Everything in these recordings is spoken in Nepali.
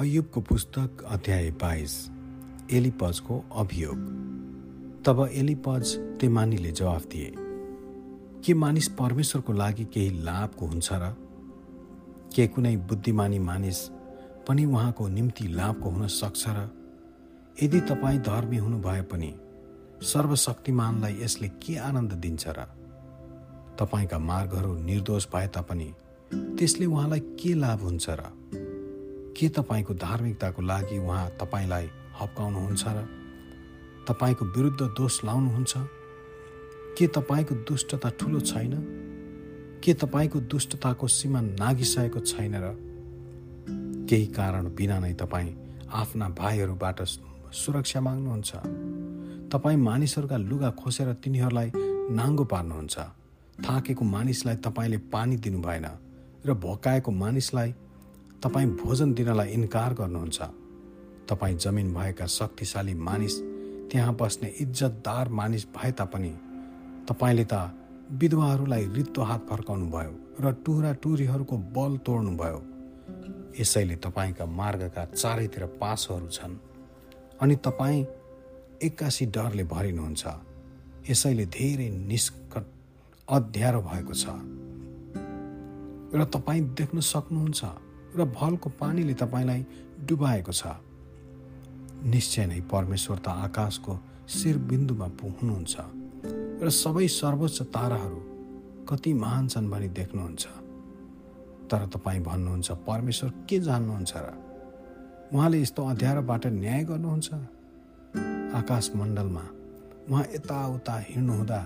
अयुबको पुस्तक अध्याय बाइस एलिपजको अभियोग। तब एलिपज तेमानीले जवाफ दिए के मानिस परमेश्वरको लागि केही लाभको हुन्छ र? के कुनै बुद्धिमानी मानिस पनि उहाँको निम्ति लाभको हुन सक्छ र? यदि तपाईँ धर्मी हुनुभए पनि सर्वशक्तिमानलाई यसले के आनन्द दिन्छ र? तपाईँका मार्गहरू निर्दोष भए तापनि त्यसले उहाँलाई के लाभ हुन्छ र? के तपाईँको धार्मिकताको लागि उहाँ तपाईँलाई हप्काउनुहुन्छ र तपाईँको विरुद्ध दोष लाउनुहुन्छ? के तपाईँको दुष्टता ठुलो छैन? के तपाईँको दुष्टताको सीमा नागिसकेको छैन र केही कारण बिना नै तपाईँ आफ्ना भाइहरूबाट सुरक्षा माग्नुहुन्छ? तपाईँ मानिसहरूका लुगा खोसेर तिनीहरूलाई नाङ्गो पार्नुहुन्छ। थाकेको मानिसलाई तपाईँले पानी दिनु भएन र भोकाएको मानिसलाई तपाईँ भोजन दिनलाई इन्कार गर्नुहुन्छ। तपाईँ जमिन भएका शक्तिशाली मानिस त्यहाँ बस्ने इज्जतदार मानिस भए तापनि तपाईँले त विधवाहरूलाई रित्तो हात फर्काउनु भयो र टुरा टुरीहरूको बल तोड्नु भयो यसैले तपाईँका मार्गका चारैतिर पासोहरू छन् अनि तपाईँ एक्कासी डरले भरिनुहुन्छ। यसैले धेरै निष्कट अध्यारो भएको छ। र तपाईँ देख्न सक्नुहुन्छ। र भलको पानीले तपाईँलाई डुबाएको छ। निश्चय नै परमेश्वर त आकाशको शिरबिन्दुमा हुनुहुन्छ र सबै सर्वोच्च ताराहरू कति महान छन् भनी देख्नुहुन्छ। तर तपाईँ भन्नुहुन्छ परमेश्वर के जान्नुहुन्छ र? उहाँले यस्तो अध्यारोबाट न्याय गर्नुहुन्छ? आकाश मण्डलमा उहाँ यताउता हिँड्नुहुँदा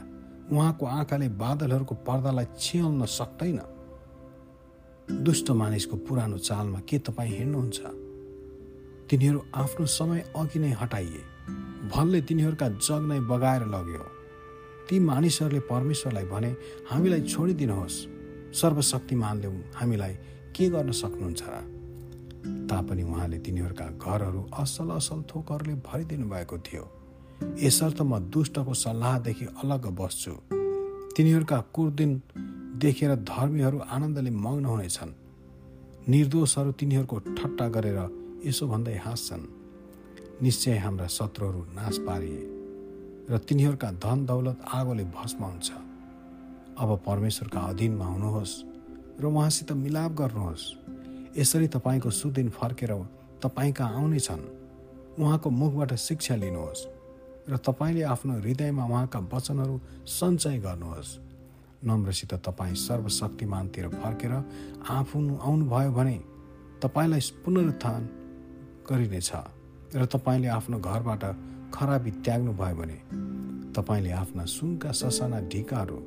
उहाँको आँखाले बादलहरूको पर्दालाई छिल्न सक्दैन। दुष्ट मानिसको पुरानो चालमा के तपाईँ हिँड्नुहुन्छ? तिनीहरू आफ्नो समय अघि नै हटाइए। भलले तिनीहरूका जग नै बगाएर लग्यो। ती मानिसहरूले परमेश्वरलाई भने हामीलाई छोडिदिनुहोस्। सर्वशक्तिमानले हामीलाई के गर्न सक्नुहुन्छ? तापनि उहाँले तिनीहरूका घरहरू असल असल थोकहरूले भरिदिनु भएको थियो। यसर्थ म दुष्टको सल्लाहदेखि अलग बस्छु। तिनीहरूका कुर्दिन देखेर धर्मीहरू आनन्दले मग्न हुनेछन्। निर्दोषहरू तिनीहरूको ठट्टा गरेर यसो भन्दै हाँस्छन् निश्चय हाम्रा शत्रुहरू नाश पारिए र तिनीहरूका धन दौलत आगोले भस्म हुन्छ अब परमेश्वरका अधीनमा हुनुहोस् र उहाँसित मिलाप गर्नुहोस्। यसरी तपाईँको सुदिन फर्केर तपाईँका आउनेछन्। उहाँको मुखबाट शिक्षा लिनुहोस् र तपाईँले आफ्नो हृदयमा उहाँका वचनहरू सञ्चय गर्नुहोस्। नम्रसित तपाईँ सर्वशक्तिमानतिर फर्केर आफू आउनुभयो भने तपाईँलाई पुनरुत्थान गरिनेछ र तपाईँले आफ्नो घरबाट खराबी त्याग्नु भयो भने तपाईँले आफ्ना सुनका ससाना ढिकाहरू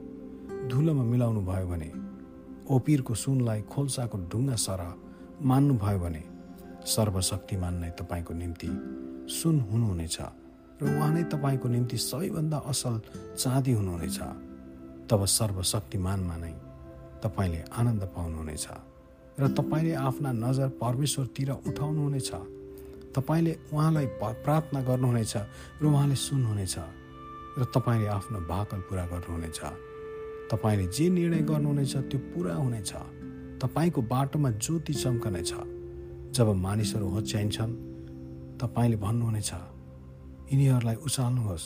धुलोमा मिलाउनु भयो भने ओपिरको सुनलाई खोल्साको ढुङ्गा सरह मान्नुभयो भने सर्वशक्तिमान नै तपाईँको निम्ति सुन हुनुहुनेछ र उहाँ नै तपाईँको निम्ति सबैभन्दा असल चाँदी हुनुहुनेछ। तब सर्वशक्तिमानमा नै तपाईँले आनन्द पाउनुहुनेछ र तपाईँले आफ्ना नजर परमेश्वरतिर उठाउनुहुनेछ। तपाईँले उहाँलाई प्रार्थना गर्नुहुनेछ र उहाँले सुन्नुहुनेछ र तपाईँले आफ्नो भाकल पुरा गर्नुहुनेछ। तपाईँले जे निर्णय गर्नुहुनेछ त्यो पुरा हुनेछ। तपाईँको बाटोमा ज्योति चम्कनेछ। जब मानिसहरू होच्याइन्छन् तपाईँले भन्नुहुनेछ यिनीहरूलाई उचाल्नुहोस्।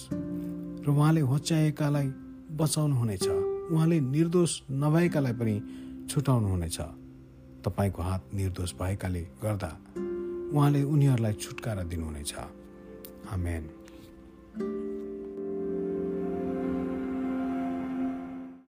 र उहाँले होच्याएकालाई बचाउनुहुनेछ। उहाँले निर्दोष नभएकालाई पनि छुटाउनुहुनेछ। तपाईँको हात निर्दोष भएकाले गर्दा उहाँले उनीहरूलाई छुटकारा दिनुहुनेछ। आमेन।